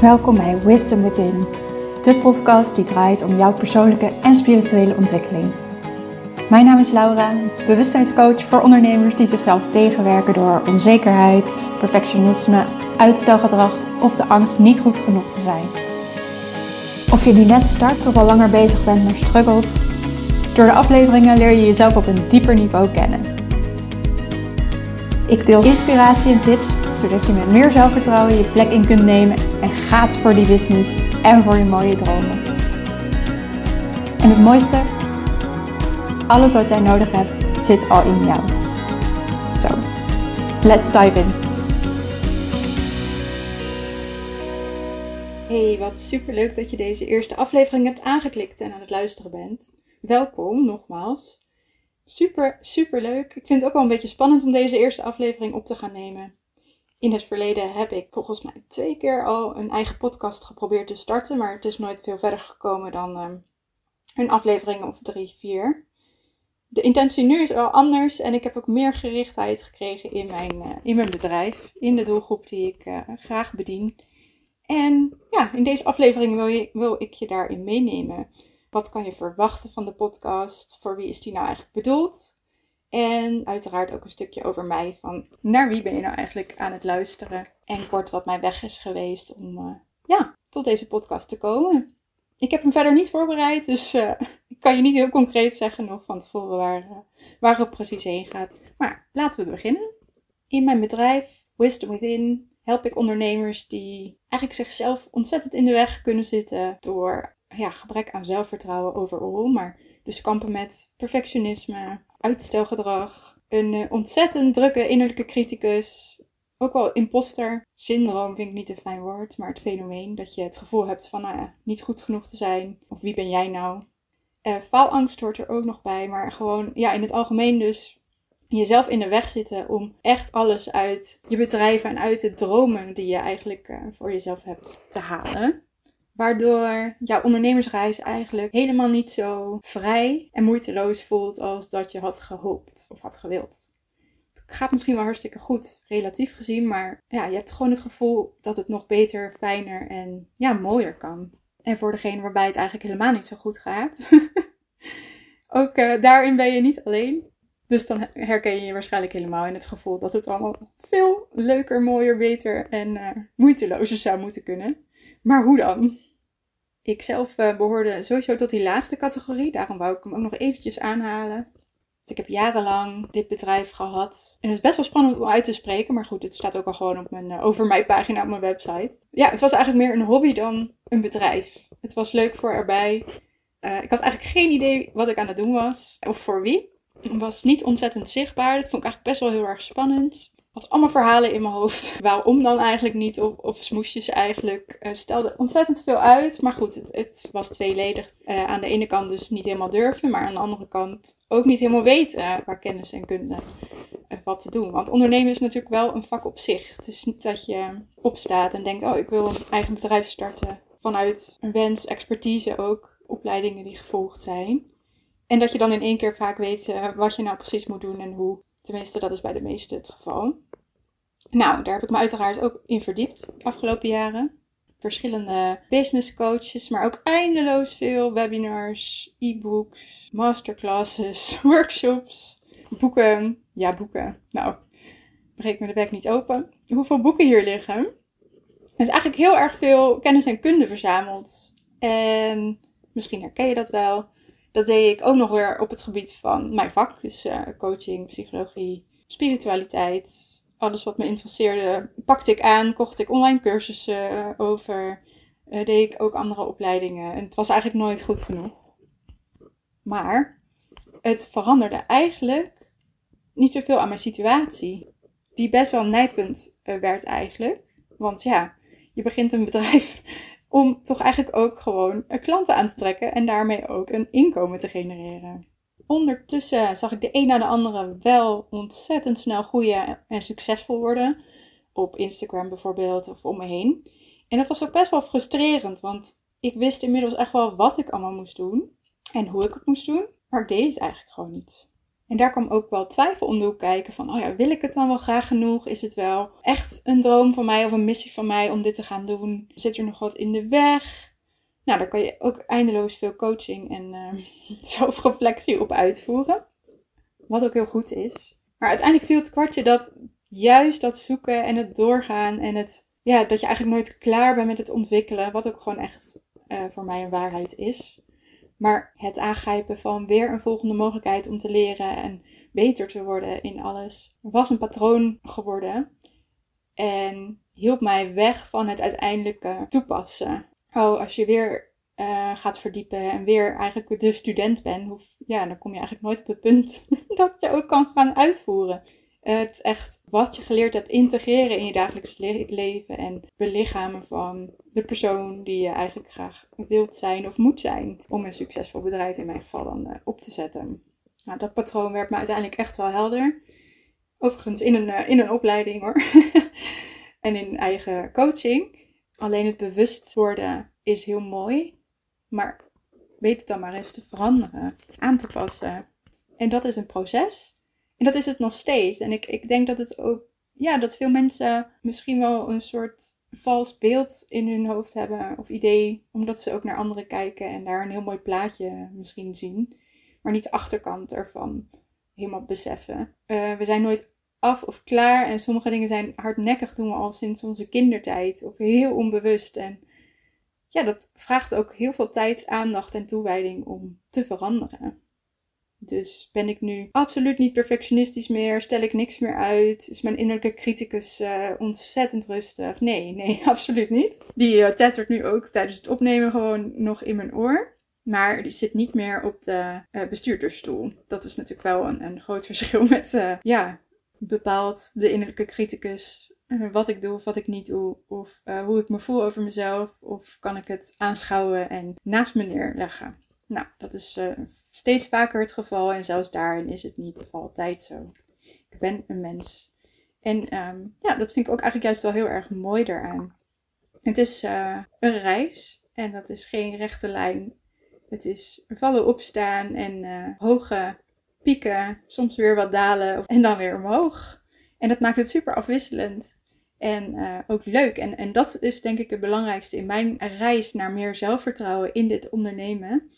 Welkom bij Wisdom Within, de podcast die draait om jouw persoonlijke en spirituele ontwikkeling. Mijn naam is Laura, bewustzijnscoach voor ondernemers die zichzelf tegenwerken door onzekerheid, perfectionisme, uitstelgedrag of de angst niet goed genoeg te zijn. Of je nu net start of al langer bezig bent maar struggelt, door de afleveringen leer je jezelf op een dieper niveau kennen. Ik deel inspiratie en tips zodat je met meer zelfvertrouwen je plek in kunt nemen en gaat voor die business en voor je mooie dromen. En het mooiste, alles wat jij nodig hebt zit al in jou. Zo, let's dive in. Hey, wat super leuk dat je deze eerste aflevering hebt aangeklikt en aan het luisteren bent. Welkom nogmaals. Super, super leuk. Ik vind het ook wel een beetje spannend om deze eerste aflevering op te gaan nemen. In het verleden heb ik volgens mij twee keer al een eigen podcast geprobeerd te starten, maar het is nooit veel verder gekomen dan um, een aflevering of drie, vier. De intentie nu is wel anders en ik heb ook meer gerichtheid gekregen in mijn, uh, in mijn bedrijf, in de doelgroep die ik uh, graag bedien. En ja, in deze aflevering wil, je, wil ik je daarin meenemen. Wat kan je verwachten van de podcast? Voor wie is die nou eigenlijk bedoeld? En uiteraard ook een stukje over mij. Van naar wie ben je nou eigenlijk aan het luisteren? En kort wat mijn weg is geweest om uh, ja, tot deze podcast te komen. Ik heb hem verder niet voorbereid, dus uh, ik kan je niet heel concreet zeggen nog van tevoren waar, uh, waar het precies heen gaat. Maar laten we beginnen. In mijn bedrijf Wisdom Within help ik ondernemers die eigenlijk zichzelf ontzettend in de weg kunnen zitten door ja, gebrek aan zelfvertrouwen overal, maar dus kampen met perfectionisme, uitstelgedrag, een uh, ontzettend drukke innerlijke criticus, ook wel imposter syndroom vind ik niet een fijn woord, maar het fenomeen dat je het gevoel hebt van nou niet goed genoeg te zijn, of wie ben jij nou? Uh, faalangst hoort er ook nog bij, maar gewoon ja, in het algemeen dus jezelf in de weg zitten om echt alles uit je bedrijf en uit de dromen die je eigenlijk uh, voor jezelf hebt te halen. Waardoor jouw ondernemersreis eigenlijk helemaal niet zo vrij en moeiteloos voelt als dat je had gehoopt of had gewild. Het gaat misschien wel hartstikke goed, relatief gezien, maar ja, je hebt gewoon het gevoel dat het nog beter, fijner en ja, mooier kan. En voor degene waarbij het eigenlijk helemaal niet zo goed gaat, ook uh, daarin ben je niet alleen. Dus dan herken je je waarschijnlijk helemaal in het gevoel dat het allemaal veel leuker, mooier, beter en uh, moeitelozer zou moeten kunnen. Maar hoe dan? Ik zelf uh, behoorde sowieso tot die laatste categorie, daarom wou ik hem ook nog eventjes aanhalen. Ik heb jarenlang dit bedrijf gehad. En het is best wel spannend om uit te spreken, maar goed, het staat ook al gewoon op mijn uh, over mij pagina op mijn website. Ja, het was eigenlijk meer een hobby dan een bedrijf. Het was leuk voor erbij. Uh, ik had eigenlijk geen idee wat ik aan het doen was of voor wie. Het was niet ontzettend zichtbaar. Dat vond ik eigenlijk best wel heel erg spannend had allemaal verhalen in mijn hoofd. Waarom dan eigenlijk niet? Of, of smoesjes eigenlijk. Uh, stelde ontzettend veel uit. Maar goed, het, het was tweeledig. Uh, aan de ene kant dus niet helemaal durven. Maar aan de andere kant ook niet helemaal weten uh, qua kennis en kunde wat te doen. Want ondernemen is natuurlijk wel een vak op zich. Het is niet dat je opstaat en denkt: oh, ik wil een eigen bedrijf starten. Vanuit een wens, expertise ook. Opleidingen die gevolgd zijn. En dat je dan in één keer vaak weet wat je nou precies moet doen en hoe. Tenminste, dat is bij de meesten het geval. Nou, daar heb ik me uiteraard ook in verdiept de afgelopen jaren. Verschillende business coaches, maar ook eindeloos veel webinars, e-books, masterclasses, workshops, boeken. Ja, boeken. Nou, breek me de bek niet open. Hoeveel boeken hier liggen. Er is eigenlijk heel erg veel kennis en kunde verzameld. En misschien herken je dat wel. Dat deed ik ook nog weer op het gebied van mijn vak. Dus uh, coaching, psychologie, spiritualiteit, alles wat me interesseerde, pakte ik aan, kocht ik online cursussen eh, over, uh, deed ik ook andere opleidingen. En het was eigenlijk nooit goed genoeg. Maar het veranderde eigenlijk niet zoveel aan mijn situatie. Die best wel een nijpunt uh, werd eigenlijk. Want ja, je begint een bedrijf om toch eigenlijk ook gewoon klanten aan te trekken en daarmee ook een inkomen te genereren ondertussen zag ik de een na de andere wel ontzettend snel groeien en succesvol worden. Op Instagram bijvoorbeeld of om me heen. En dat was ook best wel frustrerend, want ik wist inmiddels echt wel wat ik allemaal moest doen en hoe ik het moest doen, maar ik deed het eigenlijk gewoon niet. En daar kwam ook wel twijfel om de hoek kijken van, oh ja, wil ik het dan wel graag genoeg? Is het wel echt een droom van mij of een missie van mij om dit te gaan doen? Zit er nog wat in de weg? Nou, daar kan je ook eindeloos veel coaching en uh, zelfreflectie op uitvoeren. Wat ook heel goed is. Maar uiteindelijk viel het kwartje dat juist dat zoeken en het doorgaan en het, ja, dat je eigenlijk nooit klaar bent met het ontwikkelen, wat ook gewoon echt uh, voor mij een waarheid is. Maar het aangrijpen van weer een volgende mogelijkheid om te leren en beter te worden in alles, was een patroon geworden. En hielp mij weg van het uiteindelijke toepassen. Oh, als je weer uh, gaat verdiepen en weer eigenlijk de student bent, hoef, ja, dan kom je eigenlijk nooit op het punt dat je ook kan gaan uitvoeren het echt wat je geleerd hebt integreren in je dagelijks leven en belichamen van de persoon die je eigenlijk graag wilt zijn of moet zijn om een succesvol bedrijf in mijn geval dan uh, op te zetten. Nou, dat patroon werd me uiteindelijk echt wel helder. Overigens in een, uh, in een opleiding hoor. en in eigen coaching. Alleen het bewust worden is heel mooi. Maar weet het dan maar eens te veranderen, aan te passen. En dat is een proces. En dat is het nog steeds. En ik, ik denk dat het ook, ja, dat veel mensen misschien wel een soort vals beeld in hun hoofd hebben of idee, omdat ze ook naar anderen kijken en daar een heel mooi plaatje misschien zien, maar niet de achterkant ervan helemaal beseffen. Uh, we zijn nooit af of klaar en sommige dingen zijn hardnekkig doen we al sinds onze kindertijd of heel onbewust. En ja, dat vraagt ook heel veel tijd, aandacht en toewijding om te veranderen. Dus ben ik nu absoluut niet perfectionistisch meer? Stel ik niks meer uit? Is mijn innerlijke criticus uh, ontzettend rustig? Nee, nee, absoluut niet. Die uh, tettert nu ook tijdens het opnemen gewoon nog in mijn oor. Maar die zit niet meer op de uh, bestuurdersstoel. Dat is natuurlijk wel een, een groot verschil met, ja, bepaalt de innerlijke criticus wat ik doe of wat ik niet doe. Of hoe ik me voel over mezelf. Of kan ik het aanschouwen en naast me neerleggen. Nou, dat is uh, steeds vaker het geval en zelfs daarin is het niet altijd zo. Ik ben een mens. En um, ja, dat vind ik ook eigenlijk juist wel heel erg mooi daaraan. Het is een reis en dat is geen rechte lijn. Het is vallen, opstaan en hoge pieken, soms weer wat dalen en dan weer omhoog. En dat maakt het super afwisselend en uh, ook leuk. En, en dat is denk ik het belangrijkste in mijn reis naar meer zelfvertrouwen in dit ondernemen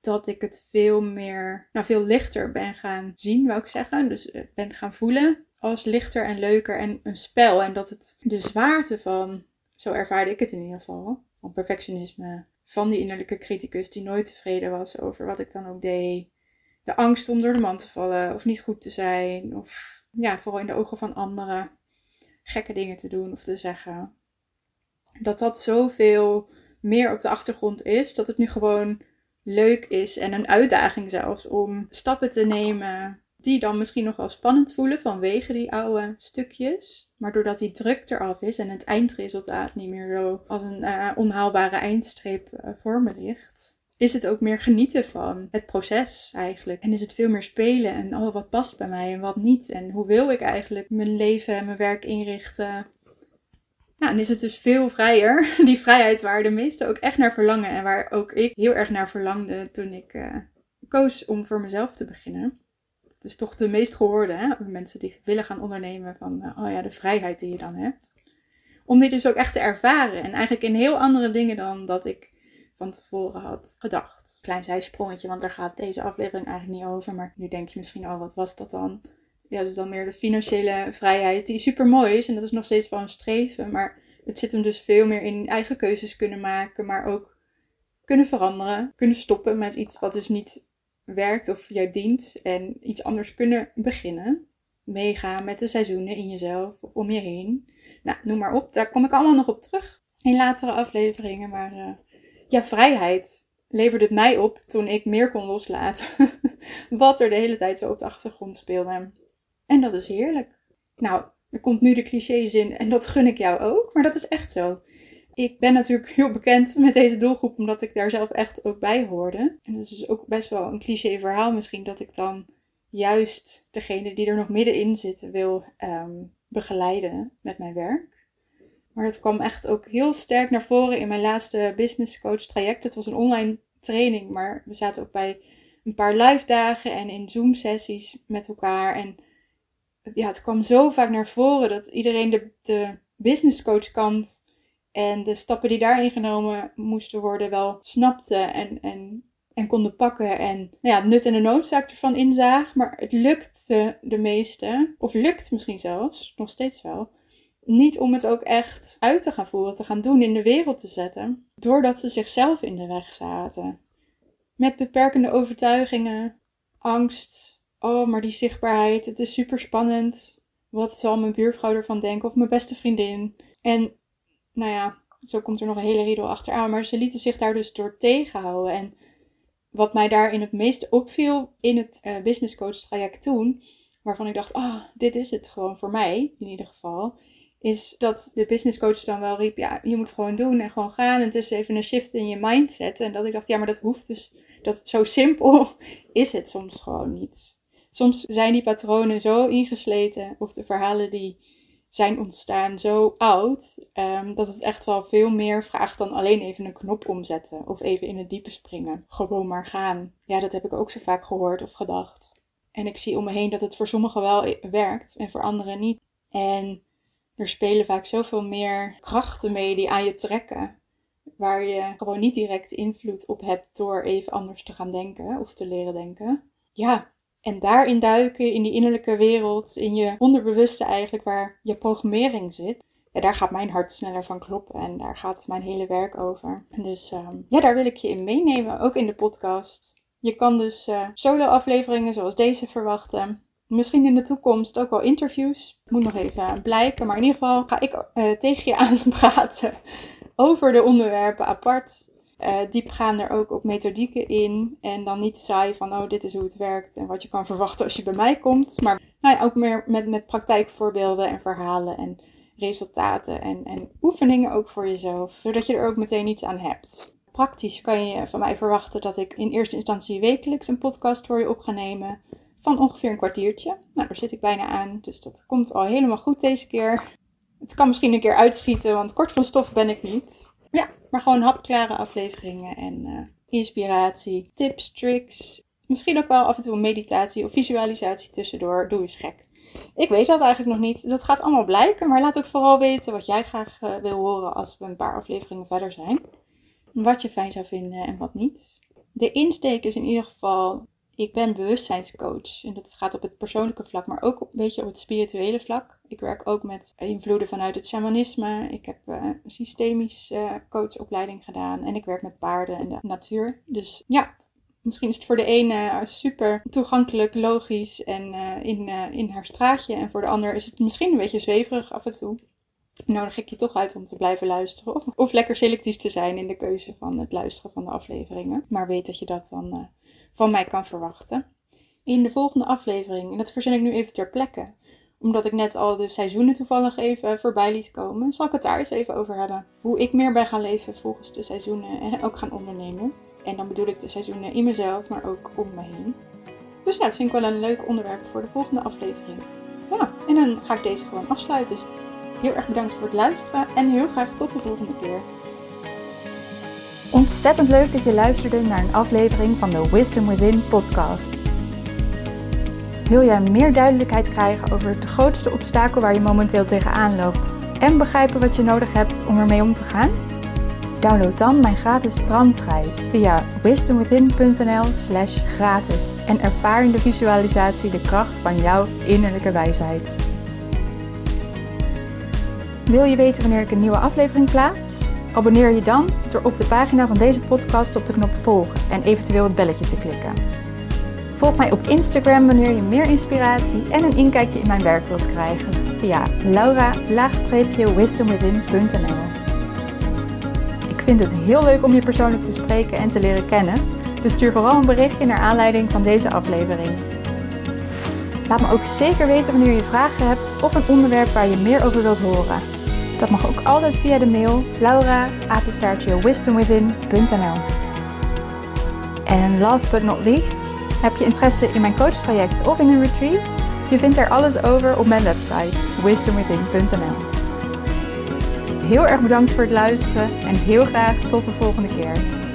dat ik het veel meer, nou veel lichter ben gaan zien, wou ik zeggen. Dus uh, ben gaan voelen als lichter en leuker en een spel. En dat het de zwaarte van, zo ervaarde ik het in ieder geval, van perfectionisme, van die innerlijke criticus die nooit tevreden was over wat ik dan ook deed. De angst om door de man te vallen of niet goed te zijn. Of ja, vooral in de ogen van anderen gekke dingen te doen of te zeggen. Dat dat zoveel meer op de achtergrond is. Dat het nu gewoon leuk is en een uitdaging zelfs om stappen te nemen die dan misschien nog wel spannend voelen vanwege die oude stukjes. Maar doordat die druk eraf is en het eindresultaat niet meer zo als een uh, onhaalbare eindstreep uh, voor me ligt, is het ook meer genieten van het proces eigenlijk. En is het veel meer spelen en oh, wat past bij mij en wat niet. En hoe wil ik eigenlijk mijn leven en mijn werk inrichten nou, en is het dus veel vrijer. Die vrijheid waar de meesten ook echt naar verlangen. En waar ook ik heel erg naar verlangde toen ik uh, koos om voor mezelf te beginnen. Dat is toch de meest gehoorde, hè? Mensen die willen gaan ondernemen van, uh, oh ja, de vrijheid die je dan hebt. Om die dus ook echt te ervaren. En eigenlijk in heel andere dingen dan dat ik van tevoren had gedacht. Klein zijsprongetje, want daar gaat deze aflevering eigenlijk niet over. Maar nu denk je misschien, oh, wat was dat dan? ja, dus dan meer de financiële vrijheid, die super mooi is. En dat is nog steeds wel een streven. Maar het zit hem dus veel meer in eigen keuzes kunnen maken, maar ook kunnen veranderen. Kunnen stoppen met iets wat dus niet werkt of jij dient. En iets anders kunnen beginnen. Meegaan met de seizoenen in jezelf om je heen. Nou, noem maar op. Daar kom ik allemaal nog op terug in latere afleveringen. Maar uh, ja, vrijheid leverde het mij op toen ik meer kon loslaten. wat er de hele tijd zo op de achtergrond speelde. En dat is heerlijk. Nou, er komt nu de clichés en dat gun ik jou ook, maar dat is echt zo. Ik ben natuurlijk heel bekend met deze doelgroep omdat ik daar zelf echt ook bij hoorde. En dat is dus ook best wel een cliché verhaal misschien dat ik dan juist degene die er nog middenin zitten wil um, begeleiden met mijn werk. Maar het kwam echt ook heel sterk naar voren in mijn laatste business coach traject. Het was een online training, maar we zaten ook bij een paar live dagen en in Zoom sessies met elkaar. En ja, het kwam zo vaak naar voren dat iedereen de, de business coach kant en de stappen die daarin genomen moesten worden wel snapte en, en, en konden pakken. En nou ja, nut en de noodzaak ervan inzaag. Maar het lukte de meeste, of lukt misschien zelfs, nog steeds wel, niet om het ook echt uit te gaan voeren, te gaan doen, in de wereld te zetten. Doordat ze zichzelf in de weg zaten. Met beperkende overtuigingen, angst. Oh, maar die zichtbaarheid, het is super spannend. Wat zal mijn buurvrouw ervan denken of mijn beste vriendin? En nou ja, zo komt er nog een hele riedel achteraan. Maar ze lieten zich daar dus door tegenhouden. En wat mij daarin het meeste opviel in het uh, business coach traject toen, waarvan ik dacht, ah, oh, dit is het gewoon voor mij in ieder geval, is dat de business coach dan wel riep, ja, je moet gewoon doen en gewoon gaan. En is even een shift in je mindset. En dat ik dacht, ja, maar dat hoeft dus, dat zo simpel is het soms gewoon niet. Soms zijn die patronen zo ingesleten, of de verhalen die zijn ontstaan zo oud, um, dat het echt wel veel meer vraagt dan alleen even een knop omzetten of even in het diepe springen. Gewoon maar gaan. Ja, dat heb ik ook zo vaak gehoord of gedacht. En ik zie om me heen dat het voor sommigen wel werkt en voor anderen niet. En er spelen vaak zoveel meer krachten mee die aan je trekken. Waar je gewoon niet direct invloed op hebt door even anders te gaan denken of te leren denken. Ja, en daarin duiken, in die innerlijke wereld, in je onderbewuste eigenlijk, waar je programmering zit. Ja, daar gaat mijn hart sneller van kloppen en daar gaat mijn hele werk over. Dus um, ja, daar wil ik je in meenemen, ook in de podcast. Je kan dus uh, solo-afleveringen zoals deze verwachten. Misschien in de toekomst ook wel interviews. Moet nog even blijken. Maar in ieder geval ga ik uh, tegen je aan praten over de onderwerpen apart. Uh, diep gaan er ook op methodieken in. En dan niet saai van, oh, dit is hoe het werkt en wat je kan verwachten als je bij mij komt. Maar nou ja, ook meer met, met praktijkvoorbeelden en verhalen en resultaten en, en oefeningen ook voor jezelf. Zodat je er ook meteen iets aan hebt. Praktisch kan je van mij verwachten dat ik in eerste instantie wekelijks een podcast voor je op ga nemen. Van ongeveer een kwartiertje. Nou, daar zit ik bijna aan. Dus dat komt al helemaal goed deze keer. Het kan misschien een keer uitschieten, want kort van stof ben ik niet. Ja, maar gewoon hapklare afleveringen en uh, inspiratie, tips, tricks. Misschien ook wel af en toe meditatie of visualisatie tussendoor. Doe eens gek. Ik weet dat eigenlijk nog niet. Dat gaat allemaal blijken. Maar laat ook vooral weten wat jij graag uh, wil horen als we een paar afleveringen verder zijn. Wat je fijn zou vinden en wat niet. De insteek is in ieder geval ik ben bewustzijnscoach. En dat gaat op het persoonlijke vlak, maar ook een beetje op het spirituele vlak. Ik werk ook met invloeden vanuit het shamanisme. Ik heb uh, een systemisch uh, coachopleiding gedaan. En ik werk met paarden en de natuur. Dus ja, misschien is het voor de ene eh, super toegankelijk, logisch en in, in haar straatje. En voor de ander is het misschien een beetje zweverig af en toe. Nodig ik je toch uit om te blijven luisteren. Of, of lekker selectief te zijn in de keuze van het luisteren van de afleveringen. Maar weet dat je dat dan van mij kan verwachten. In de volgende aflevering, en dat verzin ik nu even ter plekke, omdat ik net al de seizoenen toevallig even voorbij liet komen, zal ik het daar eens even over hebben. Hoe ik meer ben gaan leven volgens de seizoenen en ook gaan ondernemen. En dan bedoel ik de seizoenen in mezelf, maar ook om me heen. Dus nou, dat vind ik wel een leuk onderwerp voor de volgende aflevering. Ja, en dan ga ik deze gewoon afsluiten. Dus heel erg bedankt voor het luisteren en heel graag tot de volgende keer. Ontzettend leuk dat je luisterde naar een aflevering van de Wisdom Within podcast. Wil jij meer duidelijkheid krijgen over het grootste obstakel waar je momenteel tegenaan loopt en begrijpen wat je nodig hebt om ermee om te gaan? Download dan mijn gratis transreis via wisdomwithin.nl/slash gratis en ervaar in de visualisatie de kracht van jouw innerlijke wijsheid. Wil je weten wanneer ik een nieuwe aflevering plaats? Abonneer je dan door op de pagina van deze podcast op de knop volgen en eventueel het belletje te klikken. Volg mij op Instagram wanneer je meer inspiratie en een inkijkje in mijn werk wilt krijgen via laura-wisdomwithin.nl Ik vind het heel leuk om je persoonlijk te spreken en te leren kennen, dus stuur vooral een berichtje naar aanleiding van deze aflevering. Laat me ook zeker weten wanneer je vragen hebt of een onderwerp waar je meer over wilt horen. Dat mag ook altijd via de mail laura wisdomwithin.nl En last but not least, heb je interesse in mijn coachtraject of in een retreat? Je vindt er alles over op mijn website wisdomwithin.nl Heel erg bedankt voor het luisteren en heel graag tot de volgende keer.